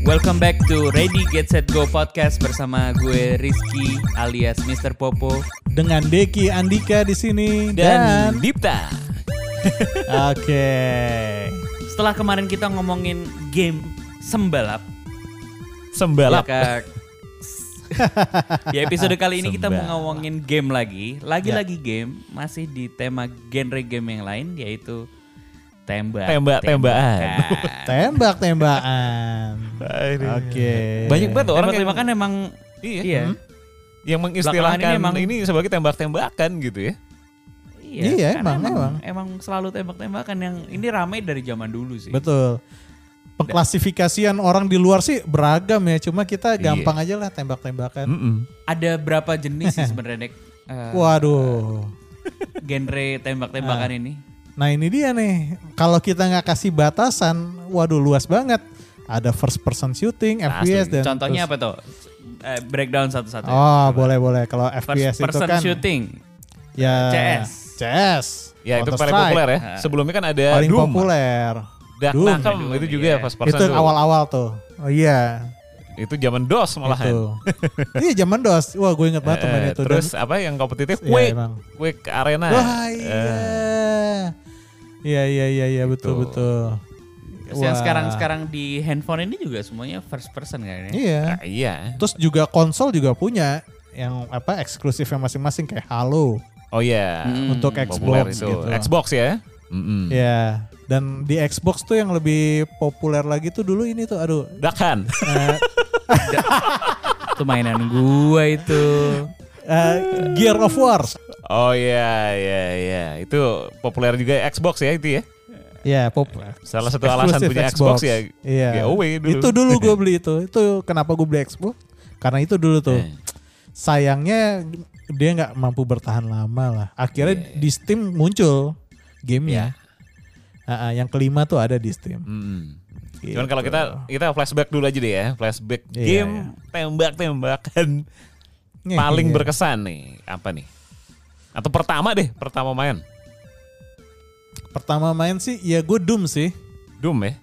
Welcome back to Ready Get Set Go podcast bersama gue Rizky alias Mr. Popo dengan Deki Andika di sini dan, dan, Dipta. Oke. Setelah kemarin kita ngomongin game sembalap, Sembalap. ya, di episode kali ini kita mau ngomongin game lagi, lagi-lagi game masih di tema genre game yang lain yaitu tembak. Tembak-tembakan. tembakan. Tembak-tembakan. Aduh. Oke. Banyak banget orang yang, Tembak-tembakan emang Iya. iya. Hmm. yang mengistilahkan ini emang- ini sebagai tembak-tembakan gitu ya. Iya, karena emang, emang. emang selalu tembak-tembakan yang ini ramai dari zaman dulu sih. Betul. Pengklasifikasian orang di luar sih beragam ya, cuma kita Iya. gampang aja lah tembak-tembakan. Mm-mm. Ada berapa jenis sih sebenarnya Dek? Eh, Waduh. genre tembak-tembakan Ah. ini? Nah ini dia nih, kalau kita nggak kasih batasan, waduh luas banget. Ada first person shooting, FPS dan Contohnya terus- apa tuh? Eh, breakdown satu-satu. Oh boleh boleh. Kalau First FPS itu person kan shooting. ya CS. CS. Ya itu paling populer ya. Ah. Sebelumnya kan ada Paling Doom. populer. Duck Doom. Doom, itu juga iya. first person Itu awal-awal tuh. Oh iya. Itu zaman DOS malahan. Itu. iya zaman DOS. Wah gue inget banget Eh, itu. terus Dan- apa yang kompetitif? Iya, Quake. emang. Quake Arena. Wah iya. Eh, Iya iya iya iya betul Gitu. betul. Terus yang Wah. sekarang-sekarang di handphone ini juga semuanya first person kayaknya. Iya. nah, iya. Terus juga konsol juga punya yang apa eksklusifnya masing-masing kayak Halo Oh iya. Hmm, untuk Xbox itu. gitu. Xbox ya. Mm-mm. Ya. Dan di Xbox tuh yang lebih populer lagi tuh dulu ini tuh aduh Duck Hunt. eh, Itu mainan gua itu. eh, Gear of War. Oh iya iya iya. Itu populer juga Xbox ya itu ya. Ya, populer. Salah satu alasan punya Xbox, ya. Iya. giveaway dulu. Itu dulu gue beli itu. Itu kenapa gue beli Xbox? Karena itu dulu tuh. Eh. Sayangnya dia nggak mampu bertahan lama lah. Akhirnya Iya. di Steam muncul gamenya. Ah, ah, yang kelima tuh ada di Steam. Mm-mm. Gitu. Cuman kalau kita kita flashback dulu aja deh ya, flashback Iya, game iya. tembak-tembakan Iya, paling iya. berkesan nih, apa nih? Atau pertama deh, pertama main. Pertama main sih ya gue Doom sih. Doom ya.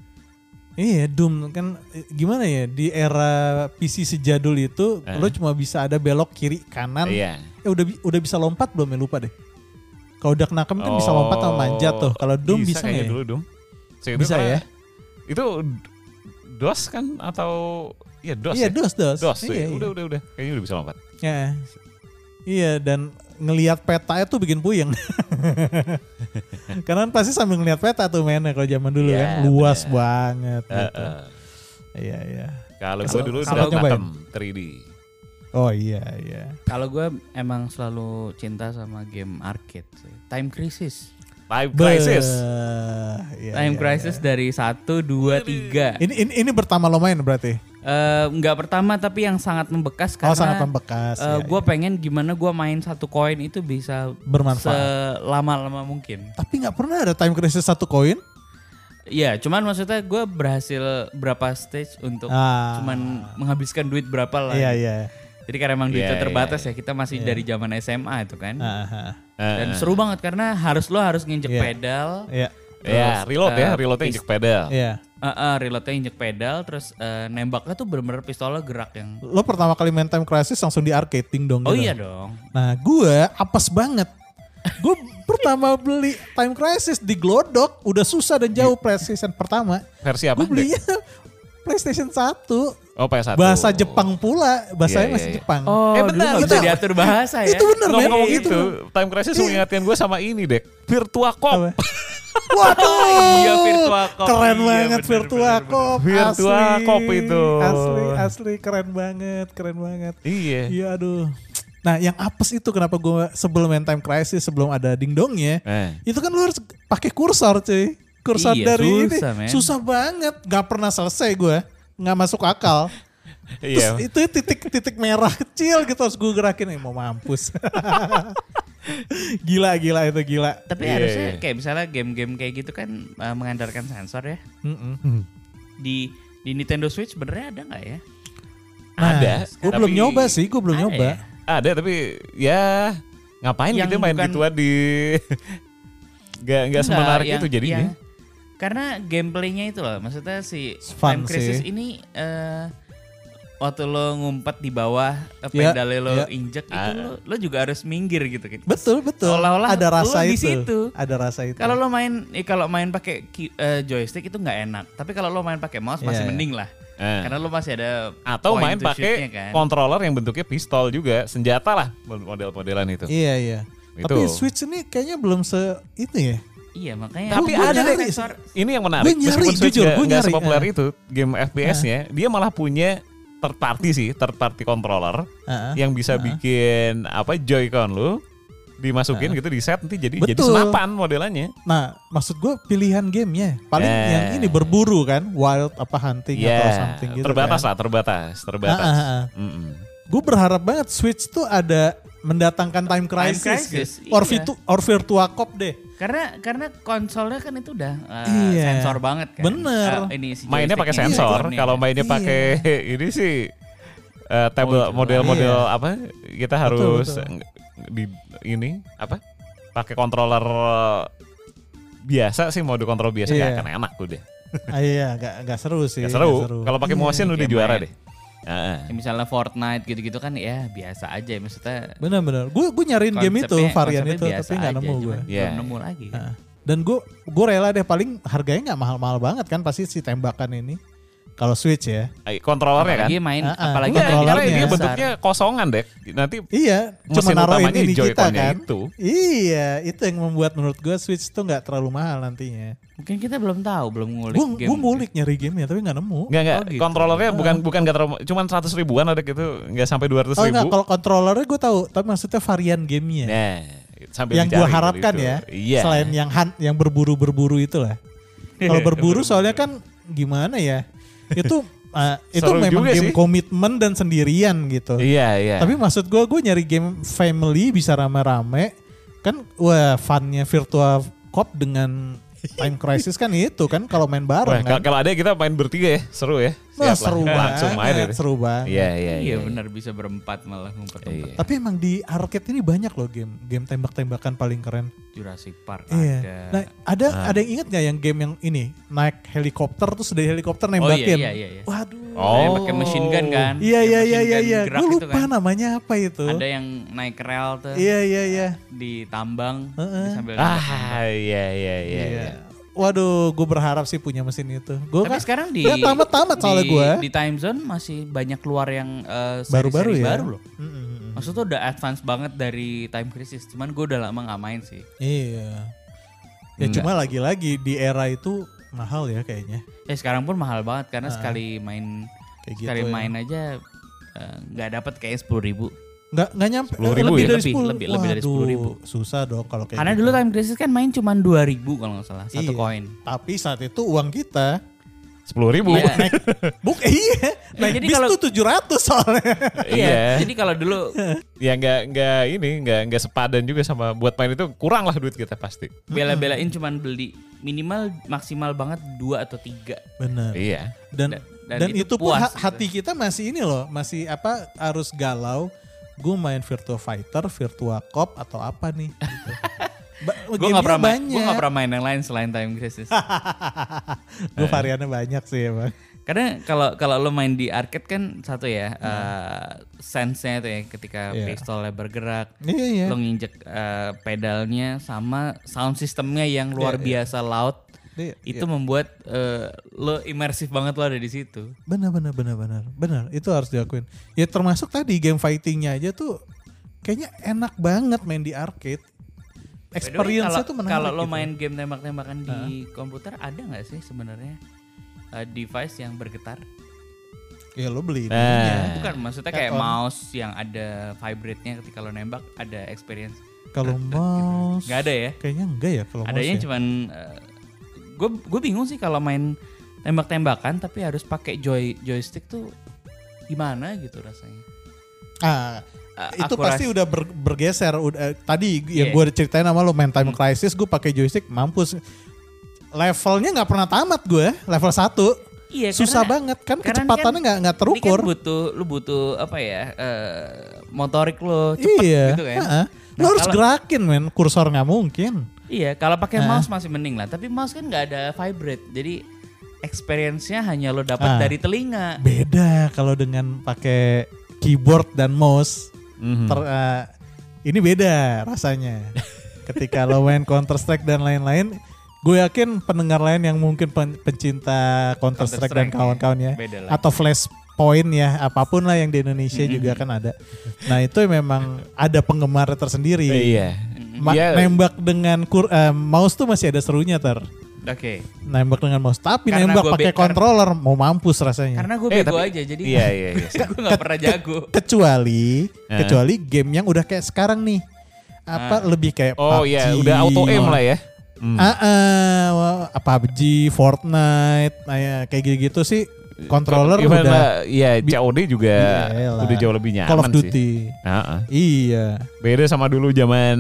Iya Doom kan eh, gimana ya di era PC sejadul itu Eh. lo cuma bisa ada belok kiri kanan. Iya. Eh udah udah bisa lompat belum ya lupa deh. Kalau udah kenakem kan bisa lompat sama manjat tuh. Kalau Doom bisa, nggak ya? dulu Doom. So, itu Bisa ya? Itu DOS kan atau Iya DOS Iya ya? dos dos. DOS iya, ya. iya. Udah udah udah. Kayaknya udah bisa lompat. Ya. Iya dan ngelihat petanya tuh bikin puyeng. Karena kan pasti sambil ngelihat peta tuh mainnya kalau zaman dulu Iya, kan luas bener. banget gitu. Iya iya. Kalau gue dulu sudah nyobain? Nakem 3D. Oh iya iya. Kalau gua emang selalu cinta sama game arcade sih. Time Crisis. Time Crisis. iya, Time iya, Crisis dari 1 2 3. iya. Ini, ini ini pertama lo main berarti? Eh nggak pertama tapi yang sangat membekas karena oh sangat membekas. eh, ya, gua pengen gimana gua main satu koin itu bisa Bermanfaat. selama-lama mungkin. Tapi nggak pernah ada time crisis satu koin? Iya, cuman maksudnya gua berhasil berapa stage untuk Ah. cuman menghabiskan duit berapa lah. Iya iya. Jadi karena emang duitnya Iya, terbatas iya, ya, kita masih dari zaman SMA itu kan. Ah, ah. Dan seru banget karena harus lo harus nginjek Iya. pedal. Iya Ya, Terus, reload ya, eh, reloadnya injek pedal. iya. Uh, uh, reloadnya injek pedal, terus eh, nembaknya tuh bener-bener pistolnya gerak yang. Lo pertama kali main time crisis langsung di arcade ding dong. Oh gitu. iya dong. Nah gue apes banget. Gue pertama beli time crisis di Glodok udah susah dan jauh PlayStation pertama. Versi apa? Gue belinya PlayStation 1 Oh, PS1. bahasa Jepang pula, bahasanya Iya, masih iya, iya. Jepang. Oh, Eh, benar, bisa benar. diatur bahasa ya. Itu bener men. Ngomong-ngomong Itu. gitu, Time Crisis mengingatkan gue sama ini, Dek. Virtua Cop. Waduh, Iya, Virtua Cop. keren Iya, banget bener, Virtua bener, Cop. Virtua asli. Cop itu. Asli, asli keren banget, keren banget. Iya. Iya, aduh. Nah, yang apes itu kenapa gue sebelum main time crisis sebelum ada dingdongnya, Eh. itu kan lu harus pakai kursor cuy. Kursor Iya, dari susah, ini men. susah banget, nggak pernah selesai gue, nggak masuk akal. Iya. Terus itu titik-titik merah kecil gitu harus gue gerakin, eh, mau mampus. gila, gila itu gila. Tapi Iya, harusnya iya. kayak misalnya game-game kayak gitu kan eh, mengandalkan sensor ya. Mm-mm. Di di Nintendo Switch sebenarnya ada nggak ya? Ada. Gue belum tapi- nyoba sih, gue belum Ada nyoba. ya? Ada tapi ya ngapain Yang gitu main bukan- gituan di Gak, gak Enggak, semenarik yang- itu jadinya. yang- Karena gameplaynya itu loh, maksudnya si Fun Time Crisis sih. ini eh waktu lo ngumpet di bawah eh, Ya, pedalnya lo ya. injek itu lo, lo juga harus minggir gitu kan. Betul betul. Seolah-olah ada rasa di itu. situ. Ada rasa itu. Kalau lo main eh, kalau main pakai eh, joystick itu nggak enak. Tapi kalau lo main pakai mouse masih Iya, iya. mending lah. Eh. Karena lo masih ada Atau point main pakai kan. controller yang bentuknya pistol juga, senjata lah model-modelan itu. Iya iya. Itu. Tapi Switch ini kayaknya belum se itu ya. Iya makanya. Tapi ada deh, sensor. ini yang menarik. Gue nyari, Meskipun Switch jujur, nggak- gue nggak nyari. sepopuler Ah. itu, game FPS-nya, dia malah punya third party sih, third party controller Heeh. yang bisa bikin apa Joy-Con lu dimasukin gitu di set nanti jadi jadi Betul. senapan modelannya. Nah, maksud gue pilihan gamenya paling Eh. yang ini berburu kan, wild apa hunting atau Ya, something gitu. terbatas kan. lah, terbatas, terbatas. Mm-mm. Gue berharap banget Switch tuh ada mendatangkan time crisis, crisis, gitu. or, iya. virtu- or virtua cop deh. Karena karena konsolnya kan itu udah uh, Iya. sensor banget kan. Bener. Uh, ini si Mainnya pakai sensor. joyconnya. Kalau mainnya Iya. pakai ini sih eh, table Oh, model-model iya. apa? Kita harus betul. di ini apa? Pakai controller biasa sih mode kontrol biasa Iya. nggak akan enak udah. ah, iya, gak, gak seru sih. Nggak seru. nggak Kalau pakai Iya. motion udah Kayak juara main. deh. Heeh. Ya, misalnya Fortnite gitu-gitu kan ya biasa aja maksudnya Bener-bener. Gue gue nyariin game itu varian itu tapi nggak nemu gue. Iya. Belum nemu lagi. Nah, Dan gue gue rela deh paling harganya nggak mahal-mahal banget kan pasti si tembakan ini. Kalau Switch ya. Kontrolernya kan? Apalagi main Ah, ah. apalagi Enggak, main karena kontrolernya. dia besar. bentuknya kosongan deh. Nanti Iya, cuma naruhin utamanya ini kita kan. itu. Iya, itu yang membuat menurut gue Switch tuh nggak terlalu mahal nantinya. Mungkin kita belum tahu, belum ngulik Gue game. gue ngulik nyari gamenya tapi nggak nemu. Enggak enggak, Oh, gitu. kontrolernya bukan bukan enggak terlalu cuman 100 ribuan ada gitu, enggak sampai 200 Oh enggak, ribu. kalau controllernya gue tahu, tapi maksudnya varian gamenya. Nah, sambil yang gue harapkan gitu. ya, Iya. selain yang hunt, yang berburu-berburu itulah. Kalau berburu soalnya kan gimana ya? Itu uh, itu Seru memang game sih. komitmen dan sendirian gitu. Iya, iya. Tapi maksud gue, gue nyari game family bisa rame-rame. Kan wah funnya Virtua Cop dengan Time Crisis kan itu kan kalau main bareng kan. kalau ada kita main bertiga ya, seru ya. Lah. seru Langsung main banget, itu. seru banget. Iya, iya, Iya iya. benar bisa berempat malah ngumpet-ngumpet. Iya. Tapi emang di arcade ini banyak loh game game tembak-tembakan paling keren. Jurassic Park Iya. ada. Nah, ada Ah. ada yang ingat nggak yang game yang ini naik helikopter terus dari helikopter oh iya nembakin? iya iya. iya. Waduh. Oh. Yang pakai machine gun kan. Iya iya iya iya iya. Gue itu lupa kan. namanya apa itu. Ada yang naik rel tuh Iya iya iya. di tambang Heeh. sambil nembak. Ah, iya, iya, iya. iya. Waduh, gue berharap sih punya mesin itu. Gue Tapi sekarang di ya, tamat-tamat soalnya di- gue. Di time zone masih banyak keluar yang eh, Baru-baru ya. baru loh. Mm-mm. Maksudnya tuh udah advance banget dari Time Crisis. Cuman gue udah lama nggak main sih. Iya. Ya Enggak. cuma lagi-lagi di era itu mahal ya kayaknya. Ya sekarang pun mahal banget karena sekali main Kayak gitu. sekali ya. main aja eh, nggak dapat kayak sepuluh ribu. Nggak nggak nyampe 10.000 eh, ya? lebih dari Lebih, 10. lebih, lebih dari Waduh, 10.000. Susah dong kalau kayak Karena gitu. dulu Time Crisis kan main cuma dua ribu kalau nggak salah satu Iya. koin. Tapi saat itu uang kita Sepuluh ribu. Iya. Buk iya. Naik jadi bis kalau- tuh 700 soalnya. Iya. Jadi kalau dulu Ya nggak nggak ini nggak nggak sepadan juga sama buat main itu kurang lah duit kita pasti. bela-belain cuman beli minimal maksimal banget dua atau tiga. Benar. Iya. Dan Dan- dan dan, itu itu, pun puas gitu. hati kita masih ini loh, masih apa harus galau. Gue main Virtua Fighter, Virtua Cop atau apa nih? Gitu. Ba- Gue nggak pernah main, gue nggak pernah main yang lain selain Time Crisis. Gue variannya banyak sih emang. Karena kalau kalau lo main di arcade kan satu ya eh, sense-nya itu ya ketika Iya. pistolnya bergerak, Iya iya. lo nginjek eh, pedalnya sama sound systemnya yang luar Iya, biasa loud. Iya, itu membuat eh, lo imersif banget lo ada di situ. Benar benar benar benar. Benar, itu harus diakuin. Ya termasuk tadi game fightingnya aja tuh kayaknya enak banget main di arcade. Experience-nya kalau- tuh menarik. Kalau lo gitu. main game tembak-tembakan di komputer ada nggak sih sebenarnya eh, device yang bergetar? ya lo beli Nah. ininya. Bukan, maksudnya kayak mouse yang ada vibrate-nya ketika lo nembak ada experience. Kalau mouse Nggak ada ya? Kayaknya enggak ya kalau mouse. Adanya ya. cuman gue gue bingung sih kalau main tembak-tembakan tapi harus pakai joy joystick tuh gimana gitu rasanya. Ah, Eh, itu akuras- pasti udah ber- bergeser udah eh, tadi yang Iya. gue ceritain sama lo main time crisis gue pakai joystick mampus levelnya nggak pernah tamat gue level 1 Iya, susah karena- banget kan kecepatannya kan- nggak nggak Ini kan terukur butuh lu butuh apa ya? eh, motorik lo cepet iya gitu kan. ha-ha. lo Nah, harus kalau- gerakin men kursor nggak mungkin Iya, kalau pakai Ah. mouse masih mending lah. Tapi mouse kan nggak ada vibrate, jadi experience-nya hanya lo dapat Ah. dari telinga. Beda kalau dengan pakai keyboard dan mouse. Mhm. Ter- eh, ini beda rasanya. Ketika lo main Counter Strike dan lain-lain, gue yakin pendengar lain yang mungkin pen- pencinta Counter Strike dan kawan-kawannya lah. atau Flashpoint ya, apa pun lah yang di Indonesia juga kan ada. Nah itu memang ada penggemar tersendiri. Eh, Iya. Ma- Iya. Nembak dengan kur- eh, mouse tuh masih ada serunya ter. Oke. Nembak dengan mouse, tapi Karena nembak pakai controller mau mampus rasanya. Karena gue Eh, bego tapi- aja, jadi Iya iya iya. gue nggak pernah jago. kecuali Eh. kecuali game yang udah kayak sekarang nih apa lebih kayak Oh PUBG, iya, udah auto aim lah ya. Hmm. Ah, ah, wah, PUBG, Fortnite, nah ya, kayak gitu-gitu sih controller Gimana, udah Iya, COD juga Iyalah. udah jauh lebih nyaman Call of sih. Duty. Heeh. Iya. Beda sama dulu zaman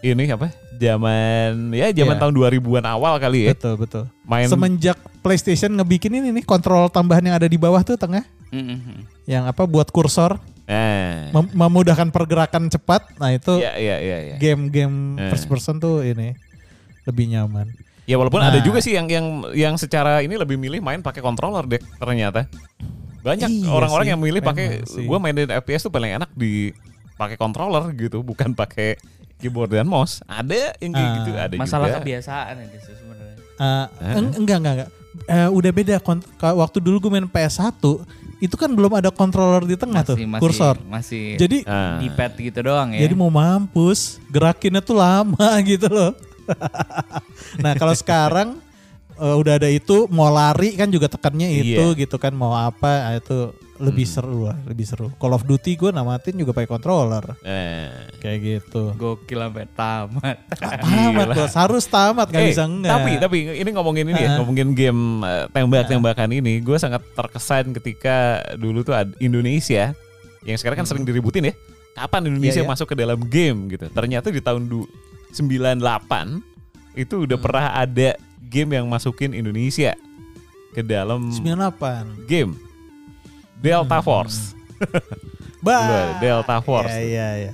ini apa? Zaman ya zaman Iya. tahun 2000-an awal kali ya. Betul, betul. Main Semenjak PlayStation ngebikin ini nih kontrol tambahan yang ada di bawah tuh tengah Mm-mm. yang apa buat kursor mem- memudahkan pergerakan cepat. Nah, itu Iya iya iya iya. game-game Eh. first person tuh ini lebih nyaman. Ya walaupun Nah. ada juga sih yang yang yang secara ini lebih milih main pakai controller deh ternyata. Banyak Iya orang-orang sih, yang milih pakai gua mainin FPS tuh paling enak di pakai controller gitu, bukan pakai keyboard dan mouse. Ada yang kayak Ah, gitu, ada Masalah juga. kebiasaan ini sih sebenarnya. Uh, eng- enggak enggak enggak. Eh, udah beda waktu dulu gue main PS1 itu kan belum ada controller di tengah tuh Masih masih kursor. masih Jadi Ah. di pad gitu doang ya. jadi mau mampus, gerakinnya tuh lama gitu loh. nah, kalau sekarang eh, udah ada itu mau lari kan juga tekannya itu Iya. gitu kan mau apa ah, itu lebih seru lah, lebih seru. Call of Duty gue namatin juga pakai controller Eh. kayak gitu. Gokil sampai tamat. Tamat bos, harus tamat gak Eh, bisa enggak. Tapi tapi ini ngomongin ini ya, Ah. ngomongin game eh, tembak-tembakan ini, gue sangat terkesan ketika dulu tuh Indonesia yang sekarang kan sering diributin ya. Kapan Indonesia Hmm. Iya, iya. masuk ke dalam game gitu? Ternyata di tahun du- 98 itu Hmm. udah pernah ada game yang masukin Indonesia ke dalam 98. game Delta Force. Bah. Delta Force. Iya iya iya.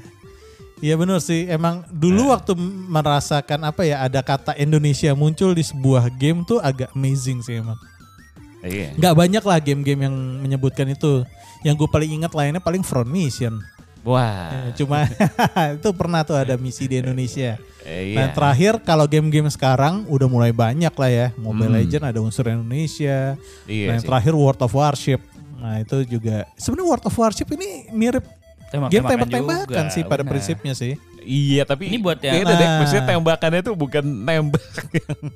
Iya benar sih. Emang dulu Nah. waktu merasakan apa ya ada kata Indonesia muncul di sebuah game tuh agak amazing sih emang. Iya. Nggak banyak lah game-game yang menyebutkan itu. Yang gue paling ingat lainnya paling Front Mission. Wah. Eh, Cuma itu pernah tuh ada misi di Indonesia. Eh, Nah iya. terakhir kalau game-game sekarang udah mulai banyak lah ya. Mobile Hmm. Legend ada unsur Indonesia. Iya nah yang sih. terakhir World of Warship. Nah itu juga sebenarnya World of Warship ini mirip game tembak-tembakan sih pada prinsipnya sih. Iya tapi Ini buat yang- beda deh. Nah. Maksudnya tembakannya tuh bukan nembak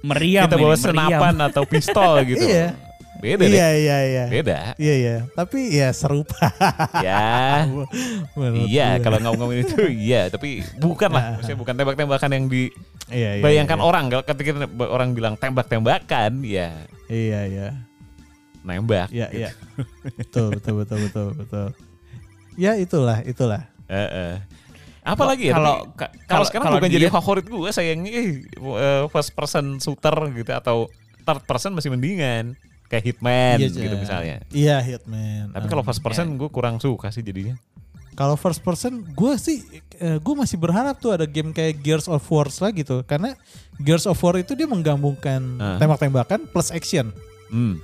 Meriam kita ini, bawa meriam. senapan atau pistol gitu. Iya. Beda deh. Iya iya iya. Beda. Iya iya. Tapi ya serupa. ya. Menurut iya kalau ngomongin itu iya tapi bukan lah. Maksudnya bukan tembak-tembakan yang Iya, iya, dibayangkan iya. orang. Kalau ketika orang bilang tembak-tembakan ya Iya iya. nembak. Iya iya. betul betul betul betul betul. Ya itulah itulah. Heeh. Apa lagi ya? Kalau- kalau sekarang kalau bukan jadi dia- favorit gue sayangnya eh, first person shooter gitu atau third person masih mendingan kayak Hitman Iya, gitu misalnya. Iya Hitman. Tapi kalau first person gue kurang suka sih jadinya. Kalau first person, gue sih, gue masih berharap tuh ada game kayak Gears of War lah gitu, karena Gears of War itu dia menggabungkan Ah. tembak-tembakan plus action. Hmm.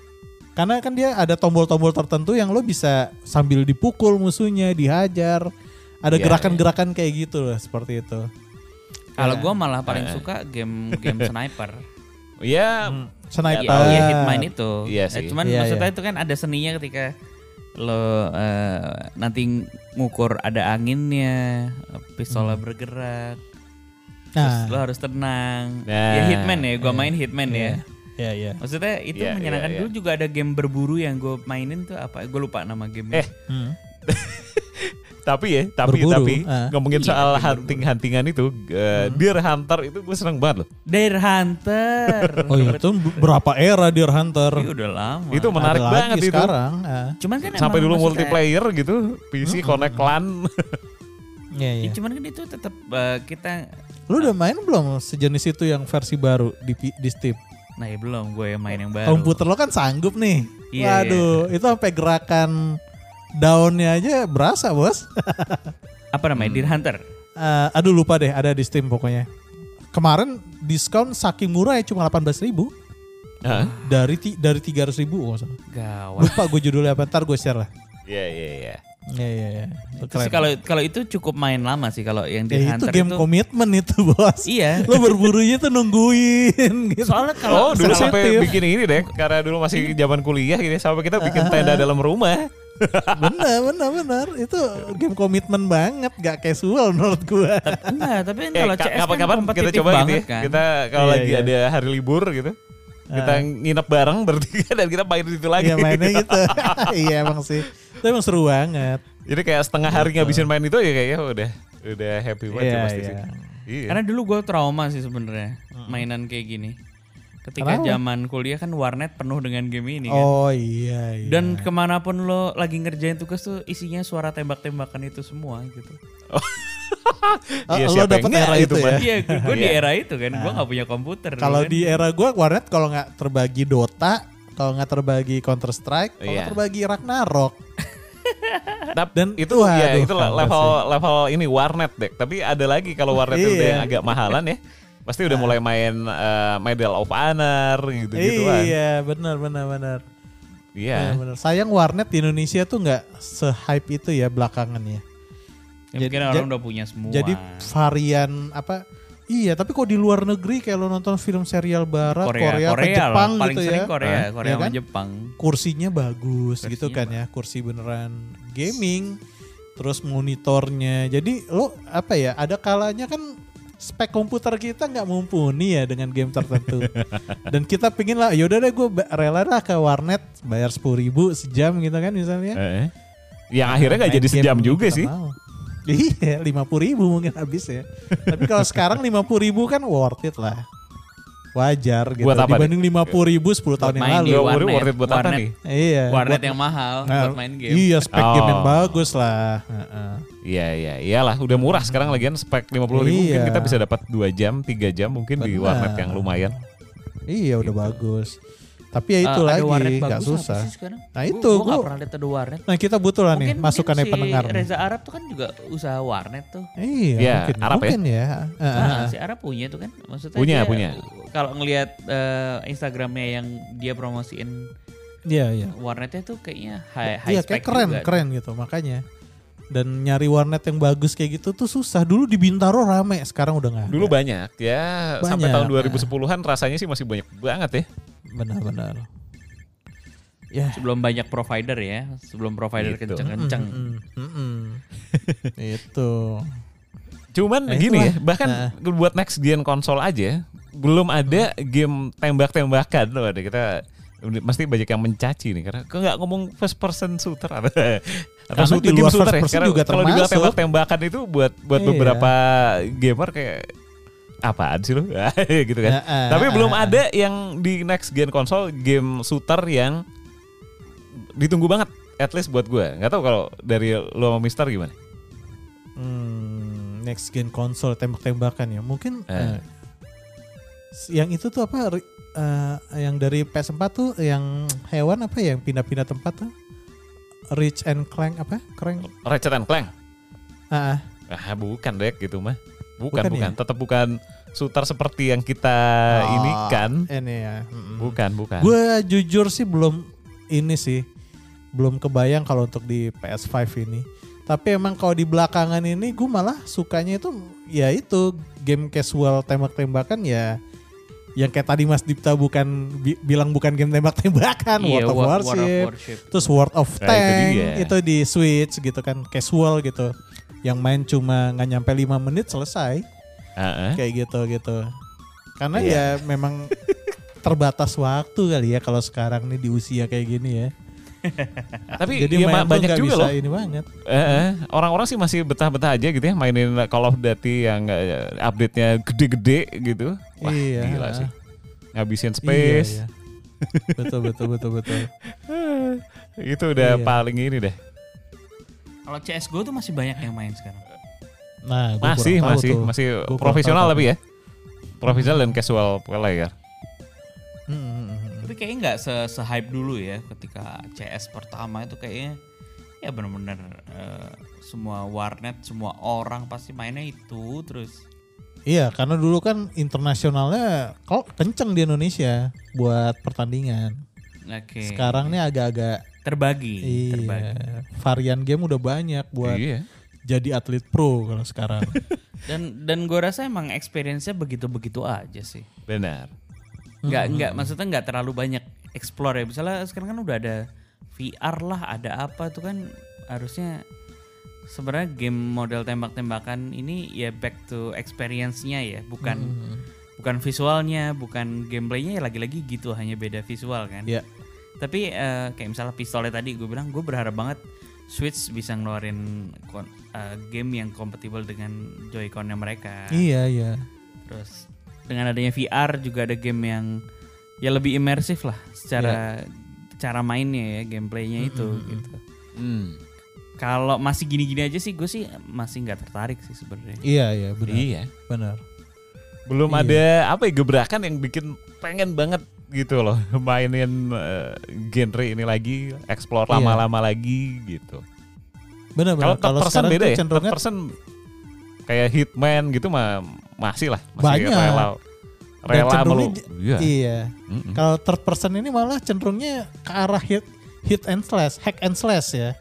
Karena kan dia ada tombol-tombol tertentu yang lo bisa sambil dipukul musuhnya, dihajar, ada Iya, gerakan-gerakan kayak gitu loh, seperti itu. Kalau Ya. gue malah paling Eh. suka game game sniper. Ya, Hmm, Sniper. Iya, iya Hitman itu. Iya Eh, sih. cuman Iya, maksudnya iya. itu kan ada seninya ketika lo eh, nanti ngukur ada anginnya, pistolnya bergerak. Terus Nah, lo harus tenang. Nah, ya Hitman ya, gua main Hitman ya. ya ya. Maksudnya itu Iya, menyenangkan iya, iya. dulu juga ada game berburu yang gue mainin tuh apa? Gue lupa nama game. Eh, Hmm. tapi ya, tapi Berburu, tapi ah. ngomongin Iya, soal berburu. hunting-huntingan itu, eh, Deer Hunter itu gue seneng banget loh. Deer Hunter. Oh iya, itu berapa era Deer Hunter? Iya, udah lama. Itu menarik Ada lagi banget itu. sekarang. ah. Cuman kan Sampai dulu multiplayer gitu, PC connect LAN. Iya, Ya, iya. cuman kan itu tetap eh, kita Lu udah main belum sejenis itu yang versi baru di, di Steam? Nah ya belum gue yang main yang baru. Komputer lo kan sanggup nih. Iya, Waduh, itu sampai gerakan daunnya aja berasa, Bos. Apa namanya? Hmm. Deer Hunter. Eh, aduh lupa deh, ada di Steam pokoknya. kemarin diskon saking murah ya cuma 18.000 ribu Hah? dari ti- dari 300 ribu oh, nggak salah. Gawat. lupa gue judulnya apa ntar gue share lah Iya iya iya. Iya iya iya. Itu kalau kalau itu cukup main lama sih kalau yang di Ya, itu Hunter game itu. komitmen itu bos. Iya. Lo berburunya tuh nungguin gitu. Soalnya Oh kalau dulu sensitif. sampai bikin ini deh, karena dulu masih zaman kuliah gitu, sampai kita bikin tenda dalam rumah. Bener bener bener itu game komitmen banget, gak casual menurut gua. enggak, tapi kan Eh, kalau ka- CS kan kapan-kapan kita kompetitif coba gitu ya. kan. Kita kalau Iya, lagi iya. ada hari libur gitu, kita nginep bareng bertiga dan kita main di situ lagi. Iya mainnya gitu. iya emang sih. Itu emang seru banget. Jadi kayak setengah hari ngabisin main itu ya kayaknya udah udah happy banget Iya, pasti iya. sih. Iya. Karena dulu gue trauma sih sebenarnya mainan kayak gini. Ketika Kenapa? zaman kuliah kan warnet penuh dengan game ini kan. Oh iya iya. Dan ke mana pun lo lagi ngerjain tugas tuh isinya suara tembak-tembakan itu semua gitu. Oh, Iya, lo dapet era itu, itu ya. Iya, gue di Iya. era itu kan, gue nggak punya komputer. Kalau kan. di era gua warnet kalau nggak terbagi Dota, kalau nggak terbagi Counter Strike, kalau Iya. nggak terbagi Ragnarok. Tapi Dan itu wah, ya aduh, itu level sih? level ini warnet deh. Tapi ada lagi kalau warnet itu udah Iya. yang agak mahalan ya. Pasti udah mulai main eh, Medal of Honor gitu-gituan. Iya, benar benar benar. Iya. Benar, benar. Sayang warnet di Indonesia tuh nggak se-hype itu ya belakangan ya. Ya, mungkin jadi- orang udah punya semua. Jadi varian apa? Iya, tapi kok di luar negeri kayak lo nonton film serial barat, Korea, Korea, Korea Jepang loh. paling gitu sering ya. Korea? Korea sama kan? Jepang. Kursinya bagus gitu Kursinya kan ya, kursi beneran gaming. Terus monitornya. Jadi lo apa ya? Ada kalanya kan spek komputer kita nggak mumpuni ya dengan game tertentu. Dan kita pingin lah, yaudah deh gue rela lah ke warnet bayar sepuluh ribu sejam gitu kan misalnya. Eh. Yang akhirnya nggak jadi sejam juga sih. mau. Iya, lima puluh ribu mungkin habis ya. Tapi kalau sekarang lima puluh ribu kan worth it lah. Wajar gitu. Buat apa Dibanding lima puluh ribu sepuluh tahun yang main lalu. di Dua warnet. puluh worth it buat apa nih? Iya. Warnet buat- yang mahal Nah, buat main game. Iya, spek game yang Oh. bagus lah. Heeh. Iya iya iyalah udah murah sekarang lagian spek 50 ribu mungkin Iya. kita bisa dapat 2 jam 3 jam mungkin di Benar. warnet yang lumayan. Iya, udah Gitu. bagus. Tapi ya itu Eh, ada lagi, warnet nggak bagus apa susah. sih sekarang? Nah, Gua- itu, gua nggak gua- pernah lihat ada warnet. Nah kita butuh lah nih, Mungkin, masukan mungkin nih pendengar. Reza Arab tuh kan juga usaha warnet tuh. Iya, Iya, mungkin, Arab ya? mungkin ya. Heeh. Nah, si Arab punya tuh kan. Maksudnya Punya, dia- punya. Kalau ngelihat eh, Instagramnya yang dia promosiin Iya, iya. warnetnya tuh kayaknya high, high Iya spec kayak keren, juga. keren gitu makanya. Dan nyari warnet yang bagus kayak gitu tuh susah. Dulu di Bintaro rame, sekarang udah nggak. Dulu banyak ya sampai Banyak, tahun 2010-an rasanya sih masih banyak banget ya. Benar-benar. Ya. Sebelum banyak provider ya, sebelum provider Gitu. kenceng-kenceng. Mm, mm, mm. itu. Cuman Nah, gini ya, bahkan Nah. buat next gen konsol aja belum ada game tembak-tembakan loh ada kita mesti banyak yang mencaci nih karena kok nggak ngomong first person shooter atau atau shooter di game shooter first ya karena juga kalau dibilang tembak-tembakan itu buat buat Iya. beberapa gamer kayak apaan sih lo gitu kan Ya, ah, tapi ah, belum ada yang di next gen konsol game shooter yang ditunggu banget at least buat gue nggak tahu kalau dari lo sama Mister gimana Hmm, next gen konsol tembak-tembakan ya. Mungkin Eh. eh, yang itu tuh apa? Eh, yang dari PS4 tuh yang hewan apa ya yang pindah-pindah tempat tuh? Rich and Clank apa? Clank. Ratchet and Clank Ah, ah. Ah bukan dek gitu mah. Bukan Bukan bukan, ya? tetap bukan shooter seperti yang kita ini Oh, kan. Ini ya. mm-mm. Bukan bukan. Gue jujur sih belum ini sih belum kebayang kalau untuk di PS5 ini. Tapi emang kalau di belakangan ini gue malah sukanya itu ya itu game casual tembak-tembakan ya yang kayak tadi Mas Dipta bukan bi- bilang bukan game tembak-tembakan Iya, World of War- Warship, War of Warship. terus World of Nah, itu Tank dia. itu, di Switch gitu kan casual gitu yang main cuma nggak nyampe 5 menit selesai Heeh. kayak gitu gitu karena Iya. ya memang terbatas waktu kali ya kalau sekarang nih di usia kayak gini ya Tapi jadi ya, banyak juga bisa loh. ini banget Eh, eh, orang-orang sih masih betah-betah aja gitu ya mainin Call of Duty yang eh, update-nya gede-gede gitu. Wah, Iya. gila sih. Ngabisin Iya, space. iya. betul betul betul betul Itu udah Iya. paling ini deh. Kalau CS:GO tuh masih banyak yang main sekarang. nah gua Masih masih tuh. masih Gua profesional tapi ya. Profesional dan casual player. Hmm, hmm, hmm. Tapi kayaknya nggak se, hype dulu ya ketika CS pertama itu kayaknya ya benar-benar eh, semua warnet, semua orang pasti mainnya itu terus. Iya, karena dulu kan internasionalnya kok kenceng di Indonesia buat pertandingan. Oke. Sekarang nih agak-agak terbagi, terbagi. iya, varian game udah banyak buat Iya. jadi atlet pro kalau sekarang. Dan dan gue rasa emang experience-nya begitu-begitu aja sih. Benar. Nggak nggak maksudnya nggak terlalu banyak explore ya. Misalnya sekarang kan udah ada VR lah, ada apa tuh kan harusnya sebenarnya game model tembak-tembakan ini ya back to experience-nya ya, bukan bukan visualnya, bukan gameplaynya ya lagi-lagi gitu hanya beda visual kan. Iya. Tapi eh, kayak misalnya pistolnya tadi gue bilang gue berharap banget Switch bisa ngeluarin eh, game yang kompatibel dengan Joy-Con-nya mereka. iya, iya. Terus dengan adanya VR juga ada game yang ya lebih imersif lah secara cara mainnya ya, gameplaynya itu gitu. Hmm. Kalau masih gini-gini aja sih gue sih masih nggak tertarik sih sebenarnya. Iya, iya, benar. Iya. Benar. Belum Iya. ada apa ya gebrakan yang bikin pengen banget gitu loh mainin eh, genre ini lagi, explore Iya. lama-lama lagi gitu. Benar, Kalau benar. person sekarang beda ya. Cenderungnya person kayak Hitman gitu mah masih lah, masih Banyak. rela rela melu. Iya. Iya. Kalau third person ini malah cenderungnya ke arah hit hit and slash, hack and slash ya.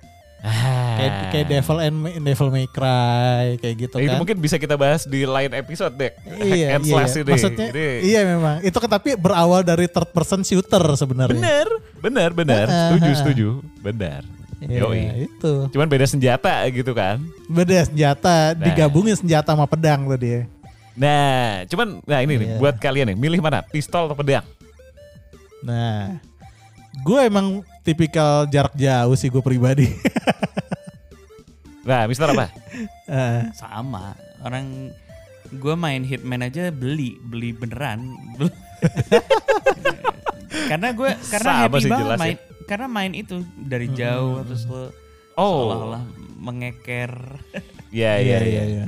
Ah. Kayak kayak Devil and Devil May Cry kayak gitu Itu kan. mungkin bisa kita bahas di lain episode deh. iya, Hack and iya, slash iya. ini. Maksudnya Ini- iya memang. Itu kan tapi berawal dari third person shooter sebenarnya. Bener, bener, bener. Ah, Setuju, setuju. Benar. Iya, Yoi. itu. Cuman beda senjata gitu kan. Beda senjata, Nah. digabungin senjata sama pedang tuh dia. Nah, cuman nah ini nih Iya. buat kalian nih, milih mana? Pistol atau pedang? Nah, gue emang tipikal jarak jauh sih gue pribadi. Nah, Mister apa? Eh, Sama orang gue main Hitman aja beli beli beneran. karena gue karena Sama happy sih banget jelas ya. Karena main itu dari jauh terus lo Oh. seolah-olah mengeker. Iya, iya, iya. iya.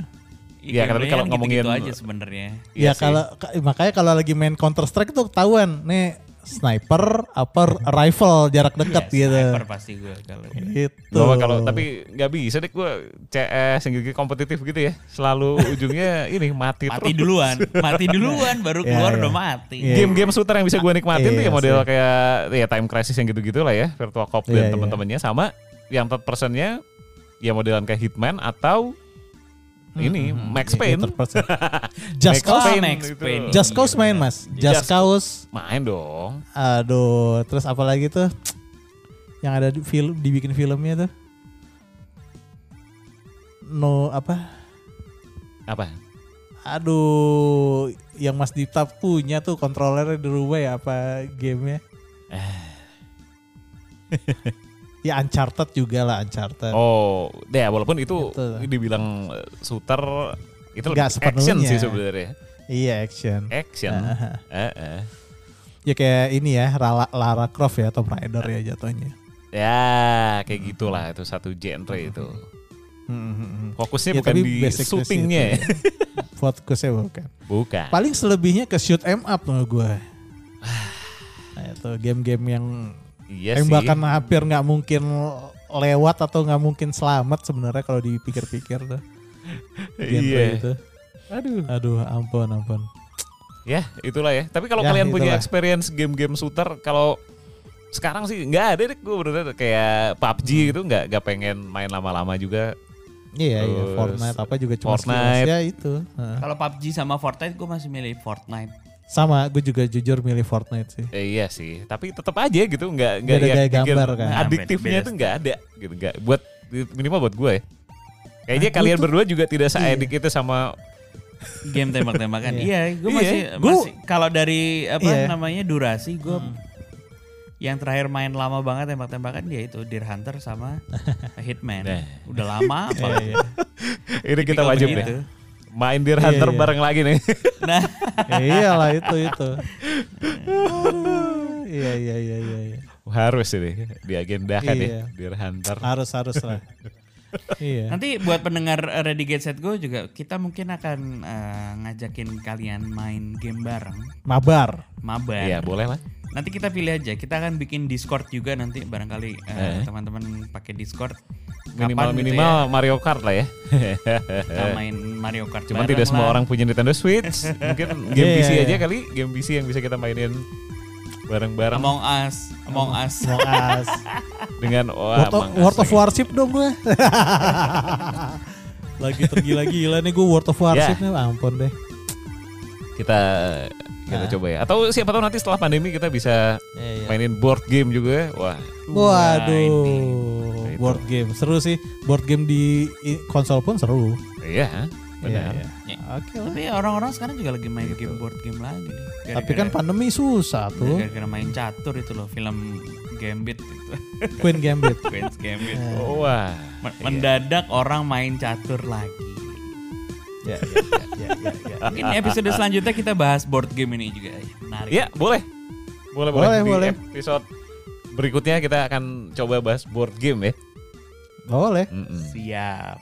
Iya, tapi gameplaynya kalau kan ngomongin- gitu-gitu aja sebenarnya. Iya Ya sih. kalau ka- makanya kalau lagi main Counter Strike tuh ketahuan nih sniper apa rifle jarak dekat Iya, gitu. sniper pasti gue kalau gitu. Gitu. Gua mah kalau tapi nggak bisa deh gue CS yang gitu kompetitif gitu ya. Selalu ujungnya ini mati, mati terus. duluan, mati duluan baru Iya, keluar iya. udah mati. Iya. Game-game shooter yang bisa gue nikmatin tuh ya Iya model sih. kayak ya Time Crisis yang gitu-gitu lah ya, Virtua Cop Iya, dan iya. teman-temannya sama yang third personnya ya modelan kayak Hitman atau ini Max Ya, Payne. third person. Just Max Cause, Payne Max. Payne. Just Cause main mas. Just Just- Cause. Main dong. Aduh, terus apa lagi tuh? Yang ada di film dibikin filmnya tuh. No apa? Apa? Aduh, yang Mas Dipta punya tuh kontrolernya di rumah ya apa gamenya? ya Uncharted juga lah Uncharted. Oh, deh walaupun itu Gitu. dibilang eh, shooter itu Nggak lebih action sih sebenarnya. Iya action. Action. Ah. Eh, eh. Ya kayak ini ya Lara, Lara Croft ya Tomb Raider ya jatuhnya. Ya, kayak gitulah itu satu genre itu. Hmm, Fokusnya Ya, bukan di shootingnya ya. Fokusnya bukan. Bukan. Paling selebihnya ke shoot em up menurut gue. Nah itu game-game yang Iya sih. tembakan hampir nggak mungkin lewat atau nggak mungkin selamat sebenarnya kalau dipikir-pikir tuh. Iya. itu. Aduh, aduh, ampun, ampun. Ya, itulah ya. Tapi kalau Ya, kalian punya itulah. experience game-game shooter kalau sekarang sih nggak ada deh gue bener kayak PUBG Hmm. gitu nggak nggak pengen main lama-lama juga. Iya, iya, Fortnite apa juga cuma Fortnite. ya itu. Heeh. Kalau PUBG sama Fortnite gue masih milih Fortnite. Sama, gue juga jujur milih Fortnite sih. Eh, iya sih, tapi tetap aja gitu nggak nggak gaya bikin gambar kan. Adiktifnya Beda- tuh nggak ada gitu nggak buat minimal buat gue ya. Kayaknya Ah, gue kalian tuh- berdua juga tidak Iya. seedik itu sama Game tembak-tembakan. iya, gue Iya. masih Gua- masih kalau dari apa Iya. namanya durasi gue yang terakhir main lama banget tembak-tembakan dia itu Deer Hunter sama Hitman. Nah. Udah lama apa? Iya, ini kita wajib deh. Main Deer Iya, Hunter iya. bareng lagi nih. Nah, Ya iyalah itu itu. Iya iya iya iya. iya. Harus ini diagendakan Iya. ya Deer Hunter. Harus harus lah. iya. nanti buat pendengar eh, Ready Get Set Go juga kita mungkin akan eh, ngajakin kalian main game bareng, Mabar. mabar. Iya, boleh lah. Nanti kita pilih aja. Kita akan bikin Discord juga nanti barangkali eh, Eh. teman-teman pakai Discord. minimal gitu minimal Mario Kart lah ya. Kita main Mario Kart Cuman bareng tidak semua lah. orang punya Nintendo Switch. Mungkin game Iya, PC aja kali, game PC yang bisa kita mainin bareng-bareng Among Us, Among Us. Among Us. dengan wah, World of, World of lagi. Warship dong gue. Lagi tergila-gila nih gue World of Warship nih, ampun deh. Kita kita Nah. coba ya. Atau siapa tahu nanti setelah pandemi kita bisa Iya, mainin board game juga. Wah, Waduh, Itu. board game seru sih. Board game di konsol pun seru. iya, benar. Iya, iya. Ya. Oke. Tapi orang-orang sekarang juga lagi main Gitu. game board game lagi nih. Tapi kan pandemi susah tuh. gara-gara main catur itu loh film Gambit itu. Queen Gambit. Queen's Gambit. Ya. Wah. Men- Mendadak orang main catur lagi. Ya, ya, ya, ya, ya, ya. Mungkin episode selanjutnya kita bahas board game ini juga. Menarik. Ya, boleh. Boleh, boleh. Boleh, Di boleh. episode berikutnya kita akan coba bahas board game ya. Boleh. Mm-mm. Siap.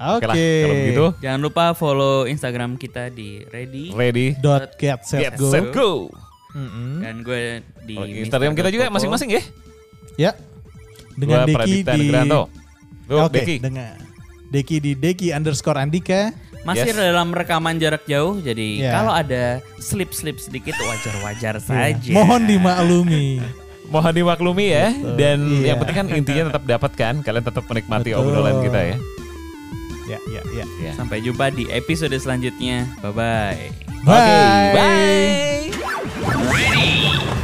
Oke. Oke lah, kalau begitu Jangan lupa follow Instagram kita di Ready ready, Dot get set get, go. set, go. Mm-mm. dan gue di Oh, Instagram kita juga masing-masing ya. Ya. Dengan Deki di Oke, Deki. dengan Deki di Deki underscore Andika. Masih Yes. dalam rekaman jarak jauh, jadi Ya. kalau ada slip-slip sedikit wajar-wajar Ya. saja. Mohon dimaklumi. Mohon dimaklumi ya. Betul. Dan Iya. yang penting kan intinya tetap dapat kan. Kalian tetap menikmati Betul. obrolan kita ya. Ya, ya, ya. Ya. Sampai jumpa di episode selanjutnya. Bye-bye. Bye. Bye. Set.